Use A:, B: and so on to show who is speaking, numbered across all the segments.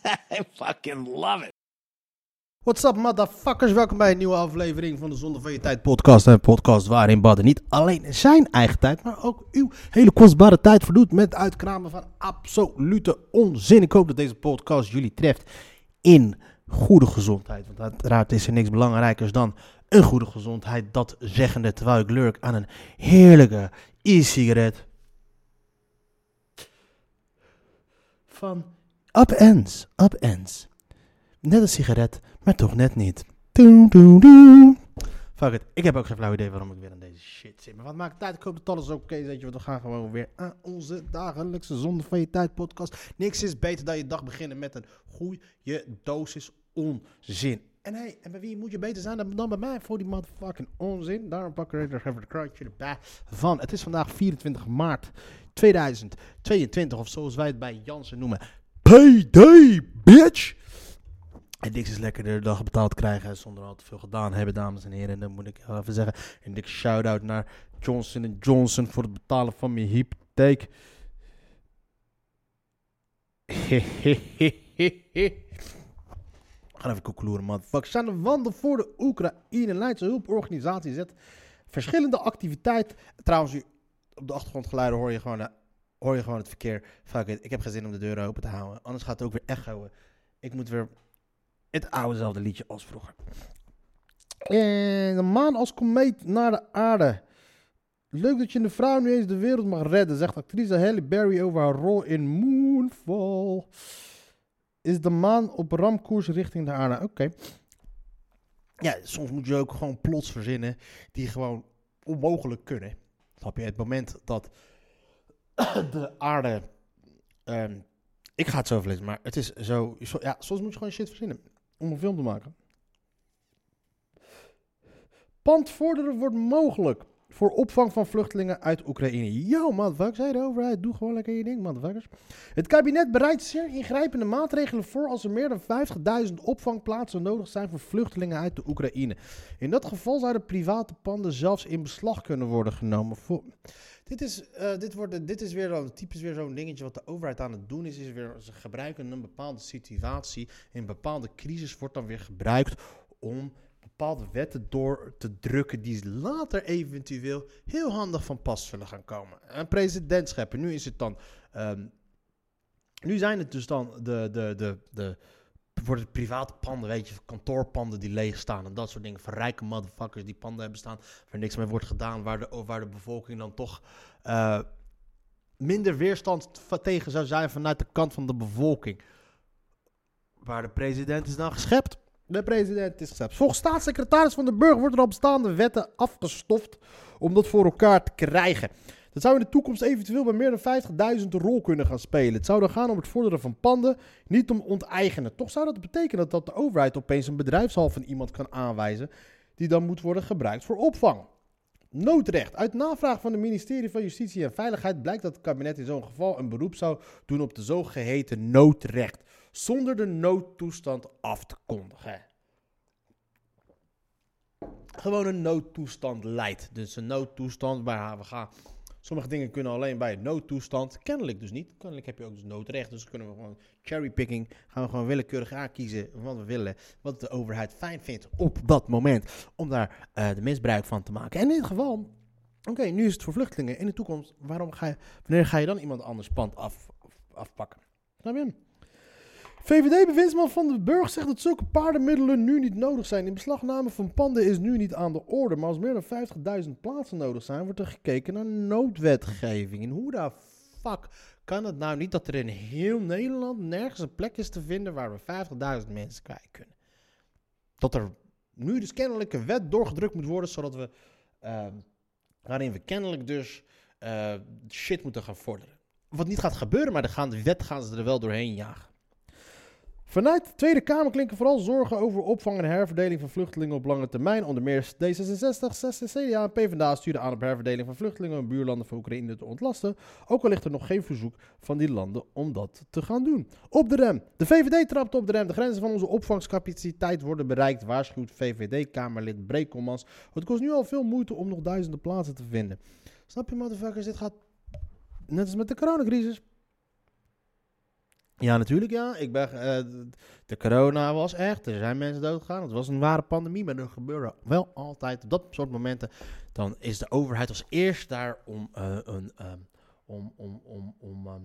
A: I fucking love it.
B: What's up, motherfuckers? Welkom bij een nieuwe aflevering van de Zonde van Je Tijd podcast. Een podcast waarin Badden niet alleen zijn eigen tijd, maar ook uw hele kostbare tijd verdoet met uitkramen van absolute onzin. Ik hoop dat deze podcast jullie treft in goede gezondheid. Want uiteraard is er niks belangrijkers dan een goede gezondheid. Dat zeggende terwijl ik lurk aan een heerlijke e-sigaret van Up Ends. Up Ends. Net een sigaret, maar toch net niet. Doe, doe, doe. Fuck it. Ik heb ook geen flauw idee waarom ik weer aan deze shit zit. Maar wat maakt uit? Ik hoop dat alles oké is. Je, want we gaan gewoon weer aan onze dagelijkse zonde van je tijd podcast. Niks is beter dan je dag beginnen met een goede dosis onzin. En hey, en bij wie moet je beter zijn dan, dan bij mij voor die motherfucking onzin? Daarom pak ik er even het kruidje erbij van. Het is vandaag 24 maart 2022, of zoals wij het bij Jansen noemen. Payday, bitch! En niks is lekkerder de dag betaald krijgen zonder al te veel gedaan hebben, dames en heren. En dan moet ik even zeggen, een dikke shout-out naar Johnson Johnson voor het betalen van mijn hypotheek. Gaan even koekeloeren. Aan de wanden voor de Oekraïne. Leidse hulporganisatie zet verschillende activiteiten. Trouwens, op de achtergrondgeluiden hoor je gewoon, eh, hoor je gewoon het verkeer. Fuck it, ik heb geen zin om de deuren open te houden. Anders gaat het ook weer echoen. Ik moet weer het oudezelfde liedje als vroeger. En de maan als komeet naar de aarde. Leuk dat je een vrouw nu eens de wereld mag redden, zegt actrice Halle Berry over haar rol in Moonfall. Is de maan op ramkoers richting de aarde? Oké. Ja, soms moet je ook gewoon plots verzinnen die gewoon onmogelijk kunnen. Snap je? Het moment dat de aarde... ehm, ik ga het zo verlezen, maar het is zo. Ja, soms moet je gewoon shit verzinnen om een film te maken. Pand vorderen wordt mogelijk voor opvang van vluchtelingen uit Oekraïne. Yo, motherfuckers, hey, de overheid, doe gewoon lekker je ding, motherfuckers. Het kabinet bereidt zeer ingrijpende maatregelen voor als er meer dan 50.000 opvangplaatsen nodig zijn voor vluchtelingen uit de Oekraïne. In dat geval zouden private panden zelfs in beslag kunnen worden genomen. Voor... Dit, is, eh, dit, wordt, dit is weer dan typisch weer zo'n dingetje wat de overheid aan het doen is. is weer, ze gebruiken een bepaalde situatie, een bepaalde crisis wordt dan weer gebruikt om bepaalde wetten door te drukken die later eventueel heel handig van pas zullen gaan komen. Een president scheppen. Nu is het dan. ehm, nu zijn het dus dan de, de, de, de worden het private panden, weet je, kantoorpanden die leeg staan en dat soort dingen. Van rijke motherfuckers die panden hebben staan waar niks mee wordt gedaan, waar de, waar de bevolking dan toch eh, minder weerstand tegen zou zijn vanuit de kant van de bevolking. Waar de president is dan geschept. De president is geschept. Volgens staatssecretaris van de Burger worden er al bestaande wetten afgestoft om dat voor elkaar te krijgen. Dat zou in de toekomst eventueel bij meer dan 50.000 een rol kunnen gaan spelen. Het zou dan gaan om het vorderen van panden, niet om onteigenen. Toch zou dat betekenen dat de overheid opeens een bedrijfshal van iemand kan aanwijzen die dan moet worden gebruikt voor opvang. Noodrecht. Uit navraag van het ministerie van Justitie en Veiligheid blijkt dat het kabinet in zo'n geval een beroep zou doen op de zogeheten noodrecht, zonder de noodtoestand af te kondigen. Gewoon een noodtoestand leidt. Dus een noodtoestand waar we gaan. Sommige dingen kunnen alleen bij noodtoestand. Kennelijk dus niet. Kennelijk heb je ook dus noodrecht. Dus kunnen we gewoon cherrypicking. Gaan we gewoon willekeurig aankiezen wat we willen. Wat de overheid fijn vindt op dat moment. Om daar eh, de misbruik van te maken. En in dit geval. Oké, nu is het voor vluchtelingen. In de toekomst, waarom ga je, wanneer ga je dan iemand anders pand af, afpakken? Snap je? VVD-bewindsman van de Burg zegt dat zulke paardenmiddelen nu niet nodig zijn. In beslagname van panden is nu niet aan de orde. Maar als meer dan 50.000 plaatsen nodig zijn, wordt er gekeken naar noodwetgeving. En hoe de fuck kan het nou niet dat er in heel Nederland nergens een plek is te vinden waar we 50.000 mensen kwijt kunnen? Dat er nu dus kennelijk een wet doorgedrukt moet worden, zodat we, ehm, waarin we kennelijk dus eh, shit moeten gaan vorderen. Wat niet gaat gebeuren, maar de, gaan, de wet gaan ze er wel doorheen jagen. Vanuit de Tweede Kamer klinken vooral zorgen over opvang en herverdeling van vluchtelingen op lange termijn. Onder meer D66, 60 CDA en PvdA sturen aan op herverdeling van vluchtelingen in buurlanden van Oekraïne te ontlasten. Ook al ligt er nog geen verzoek van die landen om dat te gaan doen. Op de rem. De VVD trapt op de rem. De grenzen van onze opvangscapaciteit worden bereikt, waarschuwt VVD-Kamerlid Brekelmans. Het kost nu al veel moeite om nog duizenden plaatsen te vinden. Snap je, motherfuckers? Dit gaat net als met de coronacrisis. Ja, natuurlijk ja. Ik ben, eh, de corona was echt. Er zijn mensen doodgegaan. Het was een ware pandemie. Maar er gebeurde wel altijd op dat soort momenten. Dan is de overheid als eerst daar om, eh, een, ehm, om, om, om, om, ehm,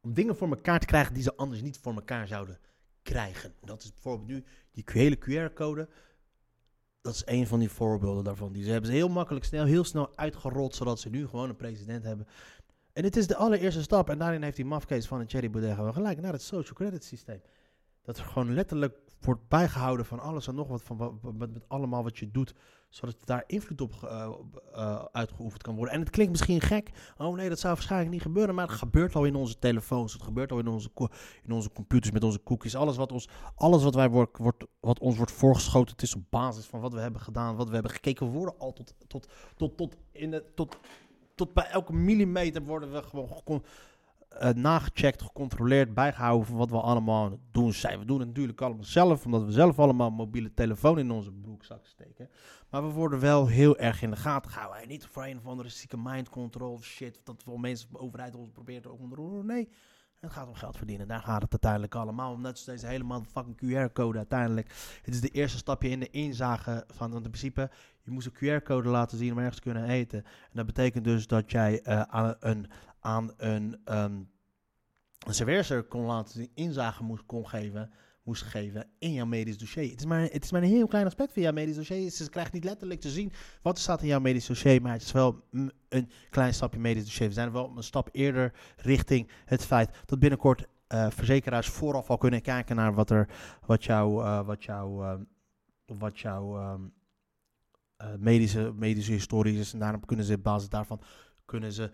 B: om dingen voor elkaar te krijgen die ze anders niet voor elkaar zouden krijgen. Dat is bijvoorbeeld nu die hele QR-code. Dat is een van die voorbeelden daarvan. Die ze hebben ze heel makkelijk snel, heel snel uitgerold, zodat ze nu gewoon een president hebben en dit is de allereerste stap. En daarin heeft die mafkees van een Cherry gewoon gelijk naar het social credit systeem. Dat er gewoon letterlijk wordt bijgehouden van alles en nog wat, van, met, allemaal wat je doet. Zodat daar invloed op uh, uh, uitgeoefend kan worden. En het klinkt misschien gek. Oh nee, dat zou waarschijnlijk niet gebeuren. Maar het gebeurt al in onze telefoons. Het gebeurt al in onze, in onze computers met onze cookies. Alles wat, ons, alles wat, wij wordt, wordt, wat ons wordt voorgeschoten. Het is op basis van wat we hebben gedaan. Wat we hebben gekeken. We worden al tot, tot, tot, tot, in de, tot tot bij elke millimeter worden we gewoon uh, nagecheckt, gecontroleerd, bijgehouden van wat we allemaal doen zijn. We doen het natuurlijk allemaal zelf, omdat we zelf allemaal mobiele telefoon in onze broekzak steken. Maar we worden wel heel erg in de gaten gehouden. En niet voor een of andere zieke mind control shit, dat wel mensen, de overheid ons probeert te onderroeren. Nee, het gaat om geld verdienen. Daar gaat het uiteindelijk allemaal om. Net deze helemaal fucking QR-code uiteindelijk. Het is de eerste stapje in de inzage van, want in principe, je moest een QR-code laten zien om ergens te kunnen eten. En dat betekent dus dat jij uh, aan een, aan een, um, een serveerser kon laten zien, inzage moest kon geven moest geven in jouw medisch dossier. Het is maar, het is maar een heel klein aspect van jouw medisch dossier. Ze krijgt niet letterlijk te zien wat er staat in jouw medisch dossier, maar het is wel een klein stapje medisch dossier. We zijn wel een stap eerder richting het feit dat binnenkort uh, verzekeraars vooraf al kunnen kijken naar wat, er, wat jouw, uh, wat jouw, uh, wat jouw um, medische, medische historie is. En daarom kunnen ze op basis daarvan kunnen ze,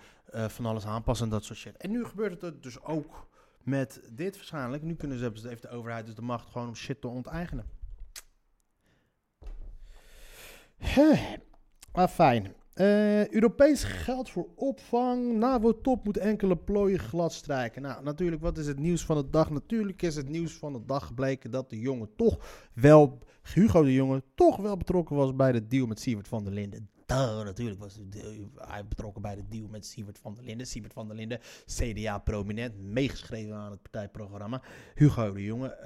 B: van alles aanpassen en dat soort shit. En nu gebeurt het dus ook met dit waarschijnlijk. Nu kunnen ze, heeft de overheid dus de macht gewoon om shit te onteigenen. Ah, fijn. Uh, Europees geld voor opvang. NAVO-top moet enkele plooien glad strijken. Nou, natuurlijk, wat is het nieuws van de dag? Natuurlijk is het nieuws van de dag gebleken dat de jongen toch wel, Hugo de Jonge, toch wel betrokken was bij de deal met Sievert van der Linden. Natuurlijk was hij betrokken bij de deal met Sievert van der Linden. Sievert van der Linden, CDA-prominent, meegeschreven aan het partijprogramma. Hugo de Jonge,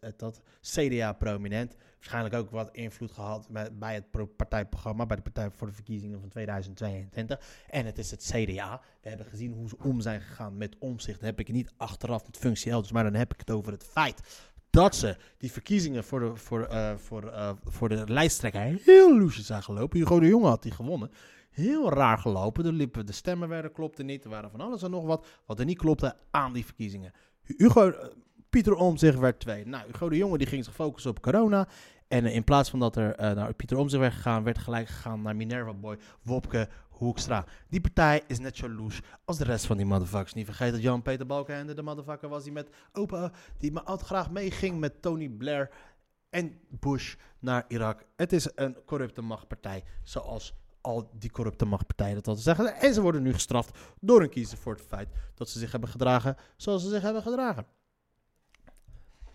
B: uh, dat CDA-prominent. Waarschijnlijk ook wat invloed gehad bij het partijprogramma, bij de Partij voor de Verkiezingen van 2022. En het is het CDA. We hebben gezien hoe ze om zijn gegaan met omzicht. Heb ik niet achteraf met functie elders, maar dan heb ik het over het feit dat ze die verkiezingen voor de, voor, uh, voor, uh, voor de lijsttrekker heel loesjes zijn gelopen. Hugo de Jonge had die gewonnen. Heel raar gelopen. De, liepen, de stemmen werden, klopten niet. Er waren van alles en nog wat wat er niet klopte aan die verkiezingen. Hugo, uh, Pieter Omtzigt werd twee. Nou, Hugo de Jonge die ging zich focussen op corona. En in plaats van dat er naar Pieter Omtzigt werd gegaan, werd gelijk gegaan naar Minerva Boy, Wopke Hoekstra. Die partij is net zo loes als de rest van die motherfuckers. Niet vergeten dat Jan-Peter Balkenende de motherfucker was die met opa, die me altijd graag meeging met Tony Blair en Bush naar Irak. Het is een corrupte machtpartij, zoals al die corrupte machtpartijen dat altijd zeggen. En ze worden nu gestraft door een kiezer voor het feit dat ze zich hebben gedragen zoals ze zich hebben gedragen.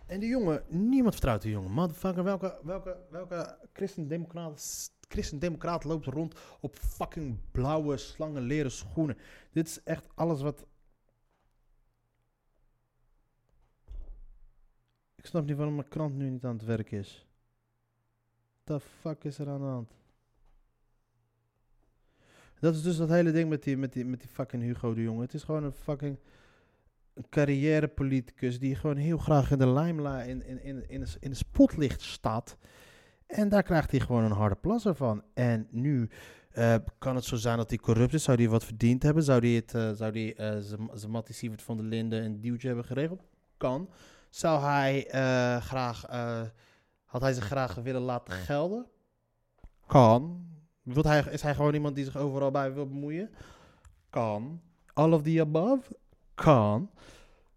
B: En die jongen, niemand vertrouwt die jongen. Motherfucker, welke, welke, welke christendemocraat christendemocraat loopt rond op fucking blauwe slangen leren schoenen. Dit is echt alles wat... Ik snap niet waarom mijn krant nu niet aan het werk is. The fuck is er aan de hand? Dat is dus dat hele ding met die, met die, met die fucking Hugo de Jonge. Het is gewoon een fucking carrièrepoliticus die gewoon heel graag in de limelight, in, in, in, in de spotlicht staat. En daar krijgt hij gewoon een harde plasser van. En nu uh, kan het zo zijn dat hij corrupt is. Zou hij wat verdiend hebben? Zou hij het, uh, zou die, uh, zijn Mattie Sievert van der Linden een duwtje hebben geregeld? Kan. Zou hij graag, had hij zich graag willen laten gelden? Kan. Wilt hij, is hij gewoon iemand die zich overal bij wil bemoeien? Kan. All of the above? Kan.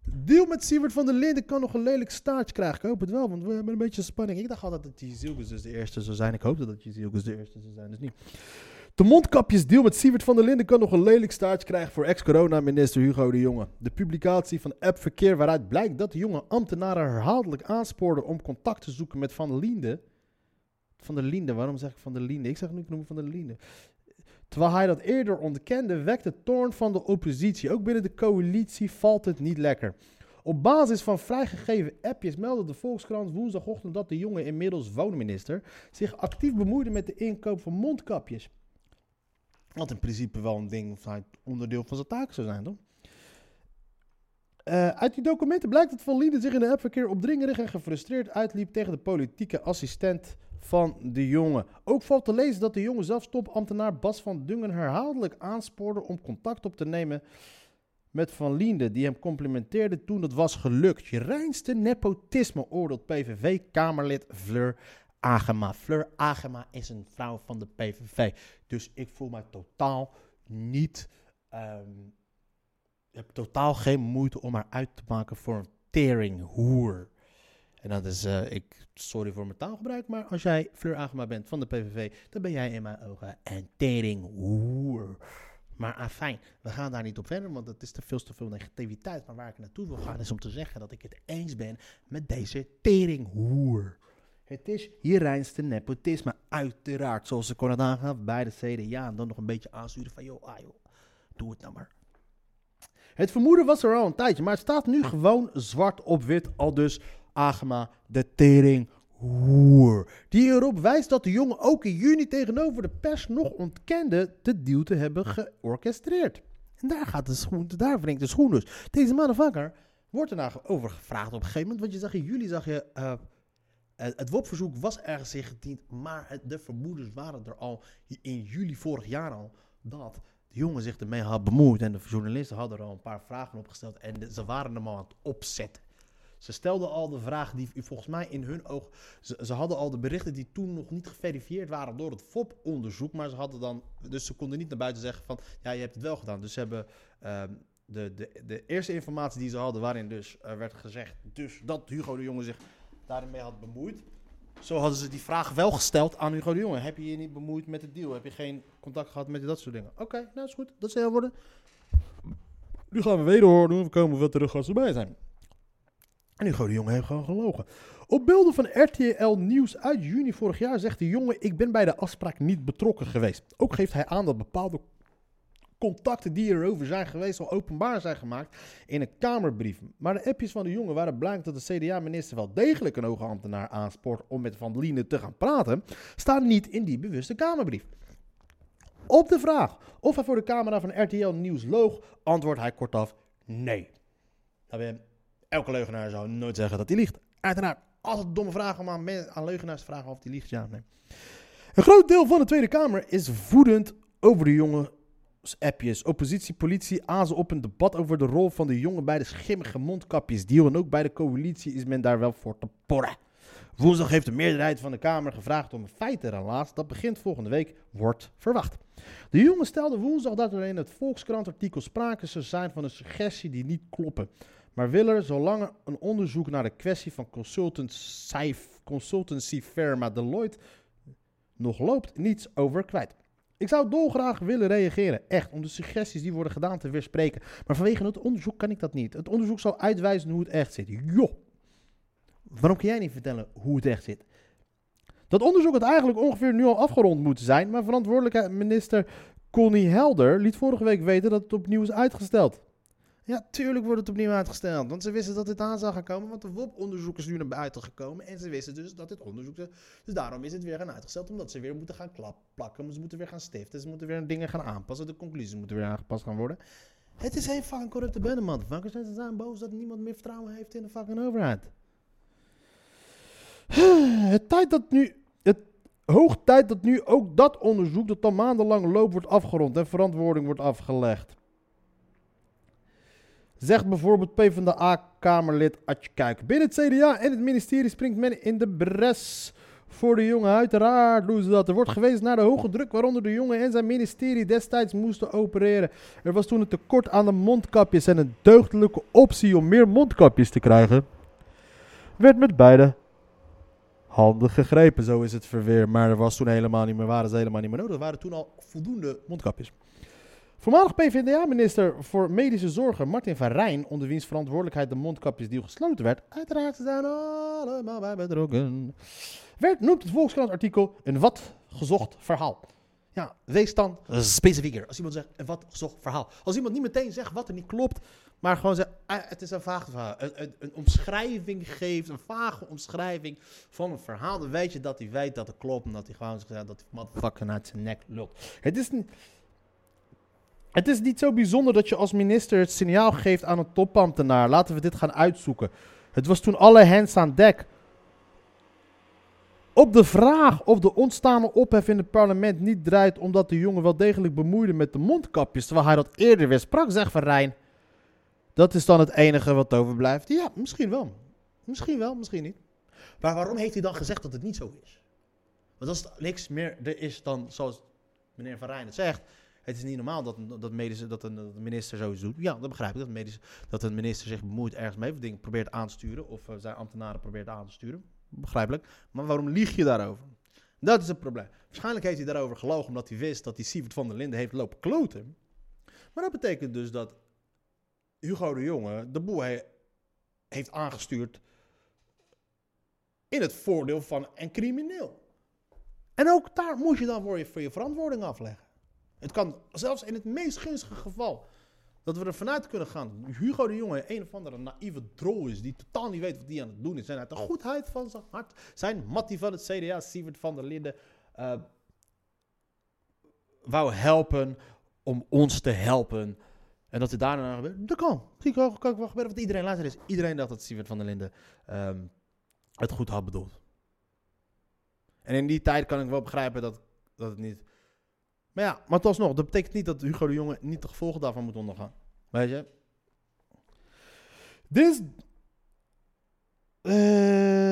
B: Deal met Siewert van der Linden kan nog een lelijk staartje krijgen. Ik hoop het wel, want we hebben een beetje spanning. Ik dacht altijd dat die Zielkes dus de eerste zou zijn. Ik hoopte dat die Zielkes de eerste zou zijn, dus niet. De mondkapjesdeal met Siewert van der Linden kan nog een lelijk staartje krijgen voor ex-corona-minister Hugo de Jonge. De publicatie van appverkeer waaruit blijkt dat de jonge ambtenaren herhaaldelijk aanspoorden om contact te zoeken met Van der Linden. Van der Linden, waarom zeg ik Van der Linden? Ik zeg nu noemen Van der Linden. Terwijl hij dat eerder ontkende, wekt de toorn van de oppositie. Ook binnen de coalitie valt het niet lekker. Op basis van vrijgegeven appjes meldde de Volkskrant woensdagochtend dat de jonge inmiddels woonminister zich actief bemoeide met de inkoop van mondkapjes. Wat in principe wel een ding van onderdeel van zijn taak zou zijn, toch? Uh, uit die documenten blijkt dat Van Lieden zich in de appverkeer opdringerig en gefrustreerd uitliep tegen de politieke assistent van de jongen. Ook valt te lezen dat de jongen zelfs topambtenaar Bas van Dungen herhaaldelijk aanspoorde om contact op te nemen met Van Liende, die hem complimenteerde toen het was gelukt. Je reinste nepotisme, oordeelt PVV-Kamerlid Fleur Agema. Fleur Agema is een vrouw van de PVV. Dus ik voel mij totaal niet. Um, ik heb totaal geen moeite om haar uit te maken voor een teringhoer. En dat is, uh, ik, sorry voor mijn taalgebruik, maar als jij Fleur Agema bent van de PVV, dan ben jij in mijn ogen een teringhoer. Maar afijn, we gaan daar niet op verder, want het is te veel te veel negativiteit. Maar waar ik naartoe wil gaan is om te zeggen dat ik het eens ben met deze teringhoer. Het is je reinste nepotisme, uiteraard. Zoals ik kon het aangaan bij de CDA. En dan nog een beetje aansturen van, joh, ah joh, doe het nou maar. Het vermoeden was er al een tijdje, maar het staat nu gewoon zwart op wit. Al dus Agema de tering hoer. Die erop wijst dat de jongen ook in juni tegenover de pers nog ontkende de deal te hebben georchestreerd. En daar gaat de schoen, daar wringt de schoen dus. Deze motherfucker wordt er nou over gevraagd op een gegeven moment. Want je zag in juli, zag je, uh, het WOP-verzoek was ergens ingediend, maar de vermoedens waren er al in juli vorig jaar al dat de jongen zich ermee had bemoeid. En de journalisten hadden er al een paar vragen opgesteld en ze waren hem al aan het opzetten. Ze stelden al de vraag die volgens mij in hun oog. Ze, ze, hadden al de berichten die toen nog niet geverifieerd waren door het FOP-onderzoek. Maar ze hadden dan. Dus ze konden niet naar buiten zeggen van. Ja, je hebt het wel gedaan. Dus ze hebben. Uh, de, de, de eerste informatie die ze hadden, waarin dus werd gezegd. Dus dat Hugo de Jonge zich daarmee had bemoeid. Zo hadden ze die vraag wel gesteld aan Hugo de Jonge. Heb je je niet bemoeid met het deal? Heb je geen contact gehad met dat soort dingen? Oké, nou is goed. Dat zal worden. Nu gaan we weer door. We komen we terug als we bij zijn. En Hugo de Jonge heeft gewoon gelogen. Op beelden van RTL Nieuws uit juni vorig jaar zegt de jongen: Ik ben bij de afspraak niet betrokken geweest. Ook geeft hij aan dat bepaalde contacten die erover zijn geweest al openbaar zijn gemaakt in een Kamerbrief. Maar de appjes van de jongen waren blijkt dat de CDA-minister wel degelijk een hoge ambtenaar aanspoort om met Van Liene te gaan praten, staan niet in die bewuste Kamerbrief. Op de vraag of hij voor de camera van RTL Nieuws loog, antwoordt hij kortaf nee. Nou, elke leugenaar zou nooit zeggen dat hij liegt. Uiteraard, altijd domme vragen om aan, aan leugenaars te vragen of hij liegt, ja of nee. Een groot deel van de Tweede Kamer is voedend over de jonge appjes. Oppositie, politie azen op een debat over de rol van de jongen bij de schimmige mondkapjesdeal. En ook bij de coalitie is men daar wel voor te porren. Woensdag heeft de meerderheid van de Kamer gevraagd om een feitenrelaas dat begint volgende week wordt verwacht. De jongen stelde woensdag dat er in het Volkskrant-artikel sprake zou zijn van een suggestie die niet kloppen. Maar wil zolang een onderzoek naar de kwestie van consultancy, firma Deloitte nog loopt, niets over kwijt. Ik zou dolgraag willen reageren, echt, om de suggesties die worden gedaan te weerspreken. Maar vanwege het onderzoek kan ik dat niet. Het onderzoek zal uitwijzen hoe het echt zit. Joh. Waarom kan jij niet vertellen hoe het echt zit? Dat onderzoek had eigenlijk ongeveer nu al afgerond moeten zijn, maar verantwoordelijke minister Connie Helder liet vorige week weten dat het opnieuw is uitgesteld. Ja, tuurlijk wordt het opnieuw uitgesteld. Want ze wisten dat dit aan zou gaan komen. Want de WOP-onderzoek is nu naar buiten gekomen. En ze wisten dus dat dit onderzoek... Dus daarom is het weer gaan uitgesteld. Omdat ze weer moeten gaan plakken. Ze moeten weer gaan stiften. Ze moeten weer dingen gaan aanpassen. De conclusies moeten weer aangepast gaan worden. Het is een fucking corrupte bende, motherfuckers. En ze zijn boos dat niemand meer vertrouwen heeft in de fucking overheid. Het tijd dat nu... Het hoog tijd dat nu ook dat onderzoek... dat al maandenlang loopt wordt afgerond. En verantwoording wordt afgelegd. Zegt bijvoorbeeld PvdA-Kamerlid Atje Kuik. Binnen het CDA en het ministerie springt men in de bres voor de jongen. Uiteraard doen ze dat. Er wordt gewezen naar de hoge druk waaronder de jongen en zijn ministerie destijds moesten opereren. Er was toen een tekort aan de mondkapjes en een deugdelijke optie om meer mondkapjes te krijgen. Werd met beide handen gegrepen, zo is het verweer. Maar er was toen helemaal niet meer, waren ze helemaal niet meer nodig. Er waren toen al voldoende mondkapjes. Voormalig PvdA-minister voor Medische Zorgen Martin van Rijn, onder wiens verantwoordelijkheid de mondkapjesdeal gesloten werd, uiteraard zijn allemaal bij betrokken, werd, noemt het Volkskrant artikel een wat gezocht verhaal. Ja, wees dan specifieker. Als iemand zegt een wat gezocht verhaal. Als iemand niet meteen zegt wat er niet klopt, maar gewoon zegt, ah, het is een vaag verhaal. Een, een, een omschrijving geeft, een vage omschrijving van een verhaal. Dan weet je dat hij weet dat het klopt en dat hij gewoon zegt dat hij motherfucker uit zijn nek lult. Het is niet... Het is niet zo bijzonder dat je als minister het signaal geeft aan een topambtenaar. Laten we dit gaan uitzoeken. Het was toen alle hands aan dek. Op de vraag of de ontstaande ophef in het parlement niet draait omdat de jongen wel degelijk bemoeide met de mondkapjes, terwijl hij dat eerder weer sprak, zegt Van Rijn. Dat is dan het enige wat overblijft. Ja, misschien wel. Misschien wel, misschien niet. Maar waarom heeft hij dan gezegd dat het niet zo is? Want als het niks meer er is dan zoals meneer Van Rijn het zegt, het is niet normaal dat, dat, medische, dat, een, dat een minister zoiets doet. Ja, dat begrijp ik. Dat medische, dat een minister zich bemoeit ergens mee. Probeert aan te sturen. Of eh, zijn ambtenaren probeert aan te sturen. Begrijpelijk. Maar waarom lieg je daarover? Dat is het probleem. Waarschijnlijk heeft hij daarover gelogen omdat hij wist dat hij Sievert van der Linden heeft lopen kloten. Maar dat betekent dus dat Hugo de Jonge de boel he- heeft aangestuurd in het voordeel van een crimineel. En ook daar moet je dan voor je, voor je verantwoording afleggen. Het kan zelfs in het meest gunstige geval dat we er vanuit kunnen gaan. Hugo de Jonge een of andere naïeve drol is die totaal niet weet wat hij aan het doen is. En uit de goedheid van zijn hart zijn Mattie van het CDA, Sievert van der Linden, eh, wou helpen om ons te helpen. En dat het daarna gebeurt, dat kan. Dat kan, kan wel gebeuren, want iedereen, later is, iedereen dacht dat Sievert van der Linden ehm, het goed had bedoeld. En in die tijd kan ik wel begrijpen dat, dat het niet... Maar ja, maar alsnog, dat betekent niet dat Hugo de Jonge niet de gevolgen daarvan moet ondergaan. Weet je? Dit is... Eh,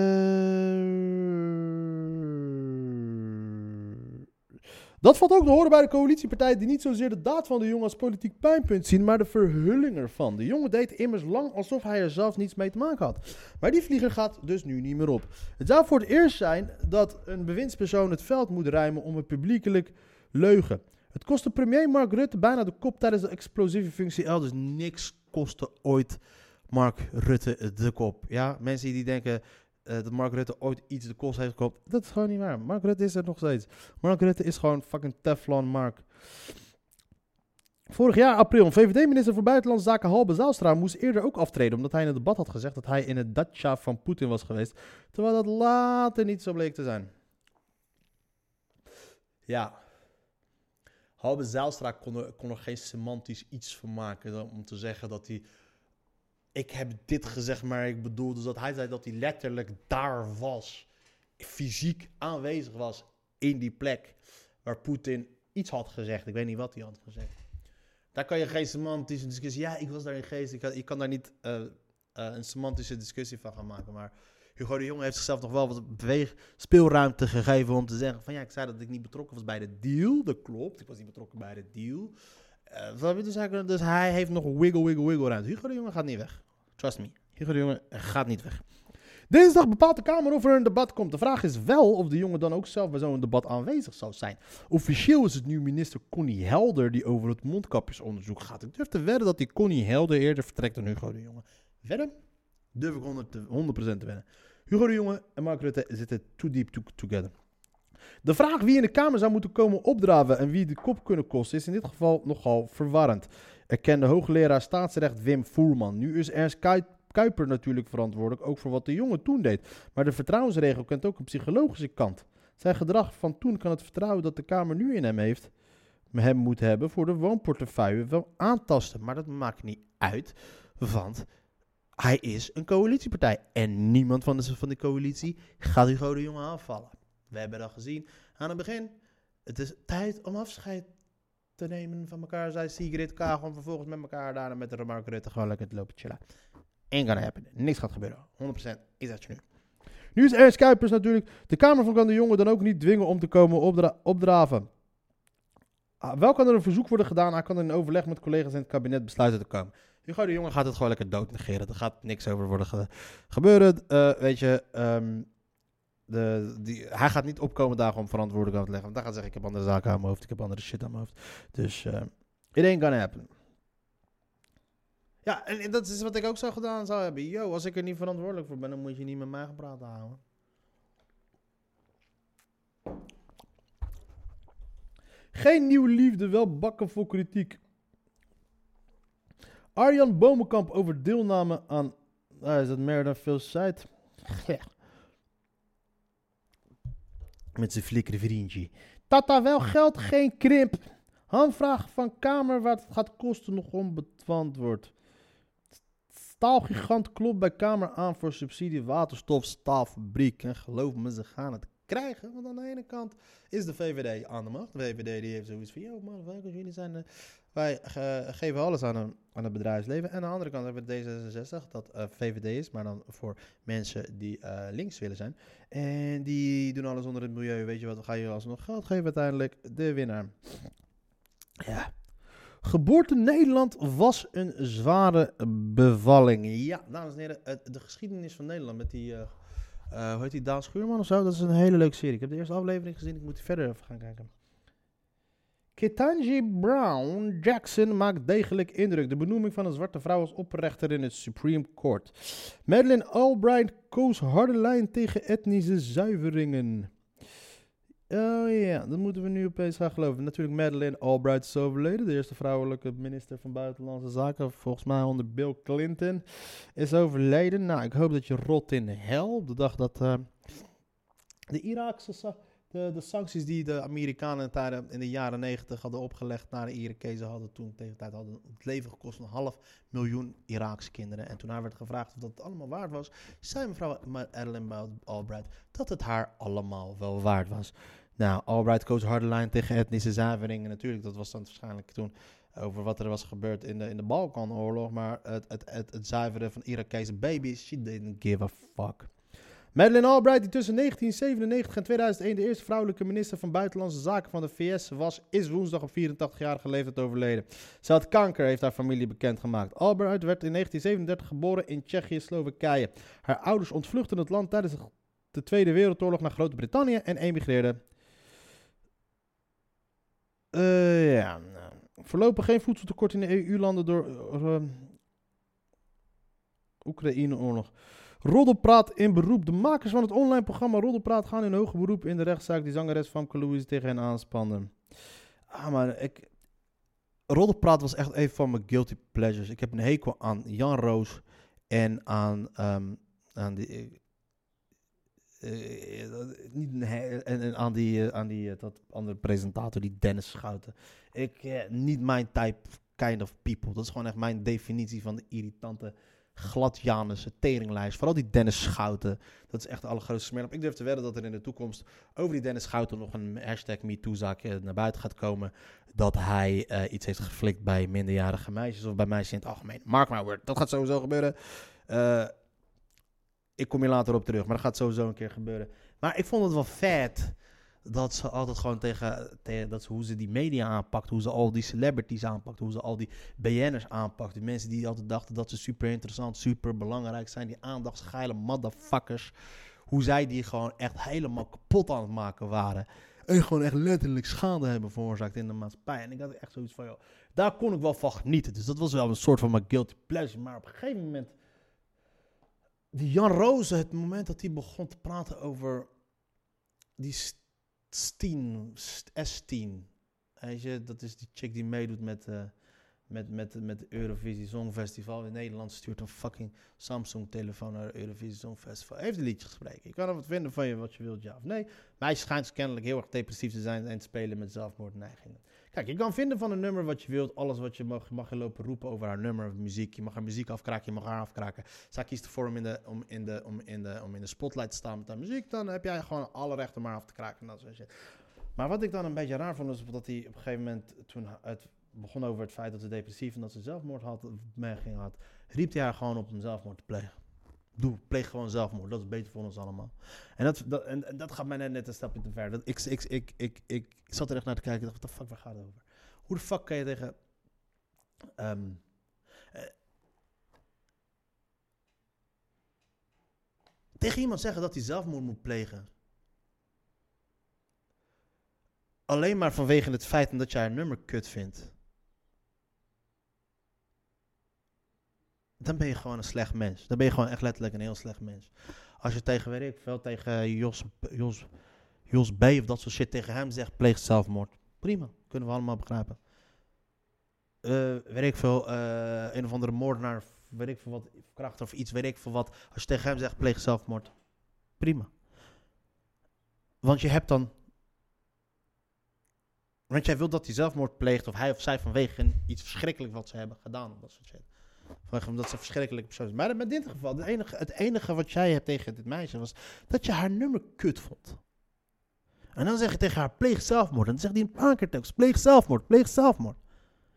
B: Dat valt ook te horen bij de coalitiepartijen die niet zozeer de daad van de jongen als politiek pijnpunt zien, maar de verhulling ervan. De jongen deed immers lang alsof hij er zelf niets mee te maken had. Maar die vlieger gaat dus nu niet meer op. Het zou voor het eerst zijn dat een bewindspersoon het veld moet ruimen om een publiekelijk leugen. Het kostte premier Mark Rutte bijna de kop tijdens de explosieve functie L. Dus niks kostte ooit Mark Rutte de kop. Ja, mensen die denken eh, dat Mark Rutte ooit iets de kost heeft gekopt. Dat is gewoon niet waar. Mark Rutte is er nog steeds. Mark Rutte is gewoon fucking Teflon Mark. Vorig jaar april, VVD-minister voor Buitenlandse Zaken Halbe Zijlstra moest eerder ook aftreden omdat hij in het debat had gezegd dat hij in het dacha van Poetin was geweest, terwijl dat later niet zo bleek te zijn. Ja. Halbe Zijlstra kon er, kon geen semantisch iets van maken dan om te zeggen dat hij... Ik heb dit gezegd, maar ik bedoel dus dat hij zei dat hij letterlijk daar was. Fysiek aanwezig was in die plek waar Poetin iets had gezegd. Ik weet niet wat hij had gezegd. Daar kan je geen semantische discussie... Ja, ik was daar in geest. Ik kan, kan daar niet eh, eh, een semantische discussie van gaan maken. Maar Hugo de Jonge heeft zichzelf nog wel wat speelruimte gegeven om te zeggen van... Ja, ik zei dat ik niet betrokken was bij de deal. Dat klopt. Ik was niet betrokken bij de deal. Je? dus, hij, dus hij heeft nog wiggle, wiggle, wiggle ruimte. Hugo de Jonge gaat niet weg. Trust me. Hugo de Jonge gaat niet weg. Dinsdag bepaalt de Kamer of er een debat komt. De vraag is wel of de jongen dan ook zelf bij zo'n debat aanwezig zal zijn. Officieel is het nu minister Connie Helder die over het mondkapjesonderzoek gaat. Ik durf te wedden dat die Connie Helder eerder vertrekt dan Hugo de Jonge. Wedden? Durf ik 100, te- 100% te wedden. Hugo de Jonge en Mark Rutte zitten too deep to- together. De vraag wie in de Kamer zou moeten komen opdraven en wie de kop kunnen kosten is in dit geval nogal verwarrend. Erkende hoogleraar staatsrecht Wim Voerman. Nu is Ernst Kuip- Kuiper natuurlijk verantwoordelijk, ook voor wat de jongen toen deed. Maar de vertrouwensregel kent ook een psychologische kant. Zijn gedrag van toen kan het vertrouwen dat de Kamer nu in hem heeft, hem moet hebben voor de woonportefeuille wel aantasten. Maar dat maakt niet uit, want hij is een coalitiepartij. En niemand van de, van de coalitie gaat Hugo de Jonge aanvallen. We hebben dat gezien aan het begin. Het is tijd om afscheid te nemen van elkaar, zei Sigrid Kaag, om vervolgens met elkaar daarna met de Mark Rutte gewoon lekker te lopen chillen. Gonna happen. Niks gaat gebeuren. 100% is dat je nu. Nu is Ernst Kuipers natuurlijk. De Kamer van kan de jongen dan ook niet dwingen om te komen opdra opdraven. Ah, wel kan er een verzoek worden gedaan. Hij kan in overleg met collega's in het kabinet besluiten te komen. Hugo de Jonge gaat het gewoon lekker dood negeren. Er gaat niks over worden ge- gebeuren. Eh, weet je, ehm, de, die, hij gaat niet opkomen dagen om verantwoordelijk aan te leggen. Want hij gaat zeggen, ik heb andere zaken aan mijn hoofd. Ik heb andere shit aan mijn hoofd. Dus, eh it ain't gonna happen. Ja, en, dat is wat ik ook zo gedaan zou hebben. Yo, als ik er niet verantwoordelijk voor ben, dan moet je niet met mij gepraat houden. Geen nieuwe liefde, wel bakken voor kritiek. Arjan Bomenkamp over deelname aan... Ah, is dat meer dan veel site? Met zijn flikkere vriendje. Tata wel geld, geen krimp. Handvraag van Kamer wat het gaat kosten nog onbeantwoord. Staalgigant klopt bij Kamer aan voor subsidie waterstof, staalfabriek. En geloof me, ze gaan het krijgen. Want aan de ene kant is de VVD aan de macht. De VVD die heeft zoiets van, yo man, jullie zijn... eh, wij geven alles aan, aan het bedrijfsleven. En aan de andere kant hebben we D66, dat eh, VVD is, maar dan voor mensen die eh, links willen zijn. En die doen alles onder het milieu. Weet je wat, we gaan je alsnog geld geven uiteindelijk. De winnaar. Ja. Geboorte Nederland was een zware bevalling. Ja, dames en heren, de geschiedenis van Nederland met die... eh, hoe heet die, Daan Schuurman of zo? Dat is een hele leuke serie. Ik heb de eerste aflevering gezien, ik moet die verder even gaan kijken. Ketanji Brown Jackson maakt degelijk indruk. De benoeming van een zwarte vrouw als opperrechter in het Supreme Court. Madeleine Albright koos harde lijn tegen etnische zuiveringen. Oh ja, dat moeten we nu opeens gaan geloven. Natuurlijk Madeleine Albright is overleden. De eerste vrouwelijke minister van Buitenlandse Zaken. Volgens mij onder Bill Clinton. Is overleden. Nou, ik hoop dat je rot in hel. Op de dag dat eh, de Iraakse... de, de sancties die de Amerikanen tijden- in de jaren negentig hadden opgelegd naar de Irakezen hadden toen tegen tijd hadden het leven gekost van een half miljoen Iraakse kinderen. En toen haar werd gevraagd of dat allemaal waard was, zei mevrouw Madeleine Albright dat het haar allemaal wel waard was. Nou, Albright koos harde lijn tegen etnische zuiveringen. Natuurlijk, dat was dan waarschijnlijk toen over wat er was gebeurd in de, in de Balkanoorlog. Maar het, het, het, het zuiveren van Irakese baby's, she didn't give a fuck. Madeleine Albright, die tussen 1997 en 2001 de eerste vrouwelijke minister van Buitenlandse Zaken van de VS was, is woensdag op 84-jarige leeftijd overleden. Ze had kanker, heeft haar familie bekendgemaakt. Albright werd in 1937 geboren in Tsjechië-Slowakije. Haar ouders ontvluchtten het land tijdens de Tweede Wereldoorlog naar Groot-Brittannië en emigreerden. Eh, ja, nou, voorlopig geen voedseltekort in de EU-landen door eh, Oekraïne-oorlog. Roddelpraat in beroep. De makers van het online programma Roddelpraat gaan in hoger beroep in de rechtszaak die zangeres Famke Louise tegen hen aanspannen. Ah, maar ik... Roddelpraat was echt een van mijn guilty pleasures. Ik heb een hekel aan Jan Roos en aan, ehm, aan die... eh, eh, niet en, aan die, eh, aan die dat andere presentator, die Dennis Schouten. Ik, niet mijn type kind of people. Dat is gewoon echt mijn definitie van de irritante gladjanense teringlijst. Vooral die Dennis Schouten. Dat is echt de allergrootste smerp. Ik durf te wedden dat er in de toekomst over die Dennis Schouten nog een hashtag MeToo-zaak eh, naar buiten gaat komen. Dat hij eh, iets heeft geflikt bij minderjarige meisjes of bij meisjes in het algemeen. Mark my dat gaat sowieso gebeuren. Eh, ik kom hier later op terug, maar dat gaat sowieso een keer gebeuren. Maar ik vond het wel vet dat ze altijd gewoon tegen, dat hoe ze die media aanpakt, hoe ze al die celebrities aanpakt, hoe ze al die BN'ers aanpakt. Die mensen die altijd dachten dat ze super interessant, super belangrijk zijn, die aandachtsgeile motherfuckers. Hoe zij die gewoon echt helemaal kapot aan het maken waren. En gewoon echt letterlijk schade hebben veroorzaakt in de maatschappij. En ik had echt zoiets van, joh, daar kon ik wel van genieten. Dus dat was wel een soort van mijn guilty pleasure. Maar op een gegeven moment, die Jan Roze, het moment dat hij begon te praten over die Steen, St- S10. Weet je, dat is die chick die meedoet met, eh met, met, met Eurovisie Songfestival. In Nederland stuurt een fucking Samsung-telefoon naar Eurovisie Songfestival. Heeft een liedje gesproken. Je kan er wat vinden van je wat je wilt, ja of nee. Maar hij schijnt kennelijk heel erg depressief te zijn en te spelen met zelfmoordneigingen. Kijk, je kan vinden van een nummer wat je wilt. Alles wat je mag, mag je lopen roepen over haar nummer muziek. Je mag haar muziek afkraken, je mag haar afkraken. Zij kiest ervoor om in de, om in de, om in de, om in de spotlight te staan met haar muziek. Dan heb jij gewoon alle rechten om haar af te kraken. en Dat soort shit. Maar wat ik dan een beetje raar vond, is dat hij op een gegeven moment, toen het begon over het feit dat ze depressief en dat ze zelfmoord had, had, riep hij haar gewoon op om zelfmoord te plegen. Doe, pleeg gewoon zelfmoord. Dat is beter voor ons allemaal. En dat, dat, en, dat gaat mij net, een stapje te ver. Ik, ik, ik, ik, ik, zat er echt naar te kijken. Ik dacht, wat de fuck, waar gaat het over? Hoe de fuck kan je tegen... ehm, eh, tegen iemand zeggen dat hij zelfmoord moet plegen. Alleen maar vanwege het feit dat jij haar nummer kut vindt. Dan ben je gewoon een slecht mens. Dan ben je gewoon echt letterlijk een heel slecht mens. Als je tegen, veel, tegen Jos, Jos, Jos B of dat soort shit tegen hem zegt, pleeg zelfmoord. Prima, kunnen we allemaal begrijpen. Eh, weet ik veel, eh, een of andere moordenaar, weet ik wat, kracht of iets, weet ik veel wat. Als je tegen hem zegt, pleeg zelfmoord. Prima. Want je hebt dan want jij wilt dat hij zelfmoord pleegt, of hij of zij vanwege iets verschrikkelijks wat ze hebben gedaan. Dat soort shit. Vanwege omdat ze een verschrikkelijke persoon is. Maar met dit geval, het enige, het enige wat jij hebt tegen dit meisje was dat je haar nummer kut vond. En dan zeg je tegen haar, pleeg zelfmoord. En dan zegt hij een paar keer telkens, pleeg zelfmoord, pleeg zelfmoord.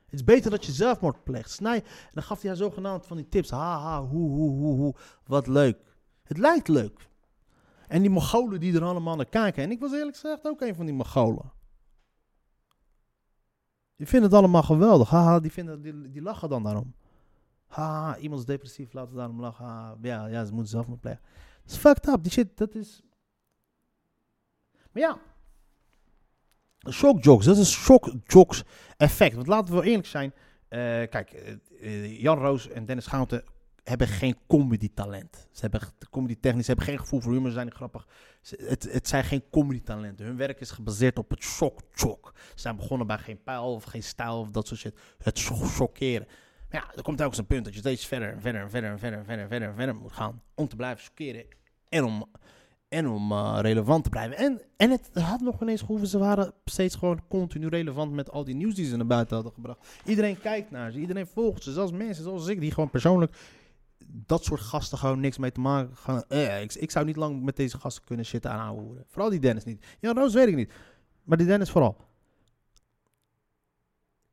B: Het is beter dat je zelfmoord pleegt. Snij. En dan gaf hij haar zogenaamd van die tips. Haha, hoe, hoe, hoe, hoe. Wat leuk. Het lijkt leuk. En die Mongolen die er allemaal naar kijken. En ik was eerlijk gezegd ook een van die Mongolen. Die vinden het allemaal geweldig. Haha, die, vinden, die lachen dan daarom. Haha, iemand is depressief, laten we daarom lachen. Ja, ja, ze moeten zelfmoord plegen. Dat is fucked up. Die shit, dat is... Maar ja. Shock jokes, dat is shock jokes effect. Want laten we eerlijk zijn. eh, kijk, eh, eh, Jan Roos en Dennis Schouten hebben geen comedy talent. Ze hebben comedy technisch, ze hebben geen gevoel voor humor, ze zijn grappig. Het, het zijn geen comedy talenten. Hun werk is gebaseerd op het shock. Ze zijn begonnen bij geen pijl of geen stijl of dat soort shit. Het chockeren. Ja, er komt telkens een punt dat je steeds verder en verder en verder en verder en verder verder, verder moet gaan. Om te blijven chockeren. En om, en om eh, relevant te blijven. En, en het had nog ineens gehoeven. Ze waren steeds gewoon continu relevant met al die nieuws die ze naar buiten hadden gebracht. Iedereen kijkt naar ze. Iedereen volgt ze. Zelfs mensen zoals ik die gewoon persoonlijk dat soort gasten gewoon niks mee te maken. Gaan, eh, ik, ik zou niet lang met deze gasten kunnen zitten aanhouden. Vooral die Dennis niet. Ja, Roos weet ik niet. Maar die Dennis vooral.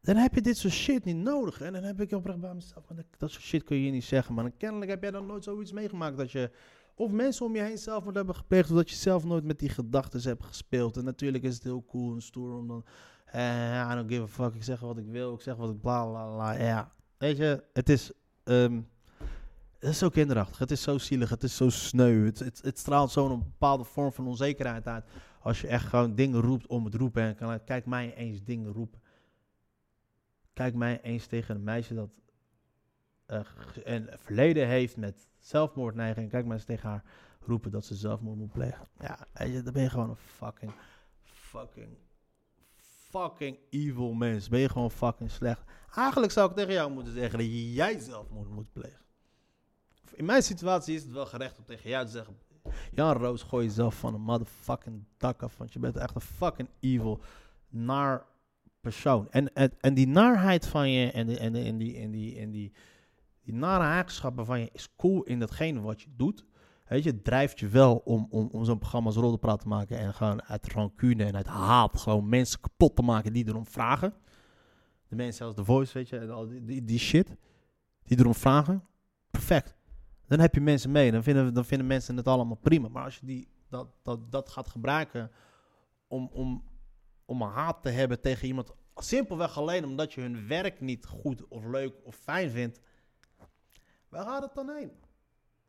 B: Dan heb je dit soort shit niet nodig. En dan heb ik oprecht bij mezelf. Dat, soort shit kun je hier niet zeggen. Maar kennelijk heb jij dan nooit zoiets meegemaakt. Dat je of mensen om je heen zelfmoord hebben gepleegd. Of dat je zelf nooit met die gedachten hebt gespeeld. En natuurlijk is het heel cool en stoer om dan. Eh, I don't give a fuck. Ik zeg wat ik wil. Ik zeg wat ik bla bla bla. Ja. Weet je, het is. ehm, het is zo kinderachtig. Het is zo zielig. Het is zo sneu. Het, het, het straalt zo'n bepaalde vorm van onzekerheid uit. Als je echt gewoon dingen roept om het roepen. En kan, kijk mij eens dingen roepen. Kijk mij eens tegen een meisje dat eh, g- een verleden heeft met zelfmoordneiging. Kijk mij eens tegen haar roepen dat ze zelfmoord moet plegen. Ja, dan ben je gewoon een fucking, fucking, fucking evil mens. Ben je gewoon fucking slecht. Eigenlijk zou ik tegen jou moeten zeggen dat jij zelfmoord moet plegen. In mijn situatie is het wel gerecht om tegen jou te zeggen... Jan Roos, gooi jezelf van een motherfucking dak af. Want je bent echt een fucking evil, naar persoon. En, en, en die naarheid van je en, de, en, de, en, die, en, die, en die, die nare eigenschappen van je is cool in datgene wat je doet. Weet je, het drijft je wel om, om, om zo'n programma als Roddelpraat te maken. En gewoon uit rancune en uit haat gewoon mensen kapot te maken die erom vragen. De mensen als The Voice, weet je, en al die, die, die shit. Die erom vragen. Perfect. Dan heb je mensen mee. Dan vinden, dan vinden mensen het allemaal prima. Maar als je die, dat, dat, dat gaat gebruiken om, om, om een haat te hebben tegen iemand. Simpelweg alleen omdat je hun werk niet goed of leuk of fijn vindt. Waar gaat het dan heen?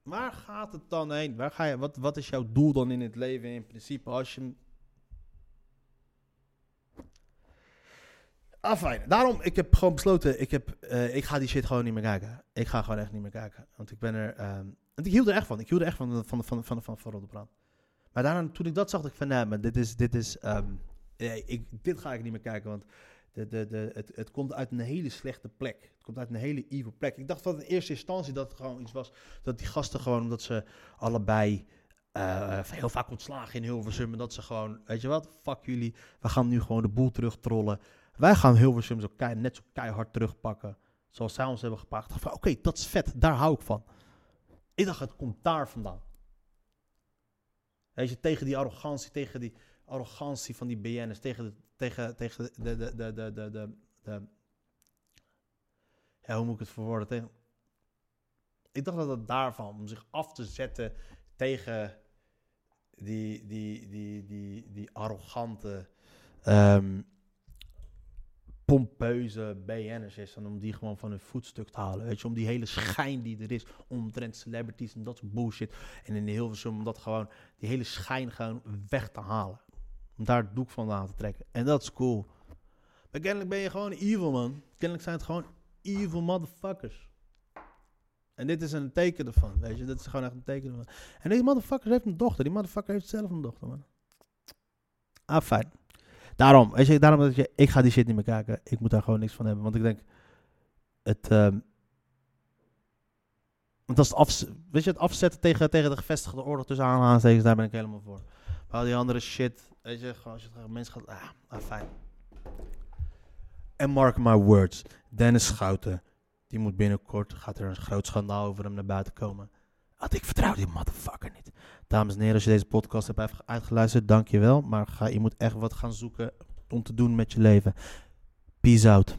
B: Waar gaat het dan heen? Waar ga je, wat, wat is jouw doel dan in het leven in principe als je... Afijn, daarom, ik heb gewoon besloten, ik, heb, eh, ik ga die shit gewoon niet meer kijken. Ik ga gewoon echt niet meer kijken. Want ik ben er, ehm, want ik hield er echt van. Ik hield er echt van, van, van, van, van, van. Maar daarna, toen ik dat zag, dacht ik van, nee, maar dit is, dit is, ehm, eh, ik, dit ga ik niet meer kijken, want de, de, de, het, het komt uit een hele slechte plek. Het komt uit een hele evil plek. Ik dacht dat in eerste instantie dat het gewoon iets was, dat die gasten gewoon, omdat ze allebei eh, heel vaak ontslagen in Hilversum, en dat ze gewoon, weet je wat, fuck jullie, we gaan nu gewoon de boel terugtrollen. Wij gaan Hilversum zo net zo keihard terugpakken, zoals zij ons hebben gepakt. Van, Oké, dat is vet, daar hou ik van. Ik dacht, het komt daar vandaan. Weet je, tegen die arrogantie, tegen die arrogantie van die BN'ers, tegen de, tegen, tegen de, de, de, de, de, de, ja, hoe moet ik het verwoorden? Tegen, Ik dacht dat het daarvan, om zich af te zetten tegen die, die, die, die, die arrogante, ehm, pompeuze BN'ers is. En om die gewoon van hun voetstuk te halen. Weet je, om die hele schijn die er is omtrent celebrities en dat soort bullshit. En in heel veel om dat gewoon, die hele schijn gewoon weg te halen. Daar het doek van aan te trekken. En dat is cool. Maar kennelijk ben je gewoon evil, man. Kennelijk zijn het gewoon evil motherfuckers. En dit is een teken ervan, weet je. Dat is gewoon echt een teken. En die motherfucker heeft een dochter. Die motherfucker heeft zelf een dochter, man. Ah, fijn. Daarom, weet je, daarom dat je, ik ga die shit niet meer kijken. Ik moet daar gewoon niks van hebben. Want ik denk, het, ehm want het, afz- weet je, het afzetten tegen, tegen de gevestigde orde tussen aanhalingstekens, daar ben ik helemaal voor. Maar die andere shit, weet je, gewoon als je het mensen gaat, ah, ah, fijn. En mark my words, Dennis Schouten, die moet binnenkort, gaat er een groot schandaal over hem naar buiten komen. Want ik vertrouw die motherfucker niet. Dames en heren, als je deze podcast hebt uitge- uitgeluisterd, dank je wel. Maar ga, je moet echt wat gaan zoeken om te doen met je leven. Peace out.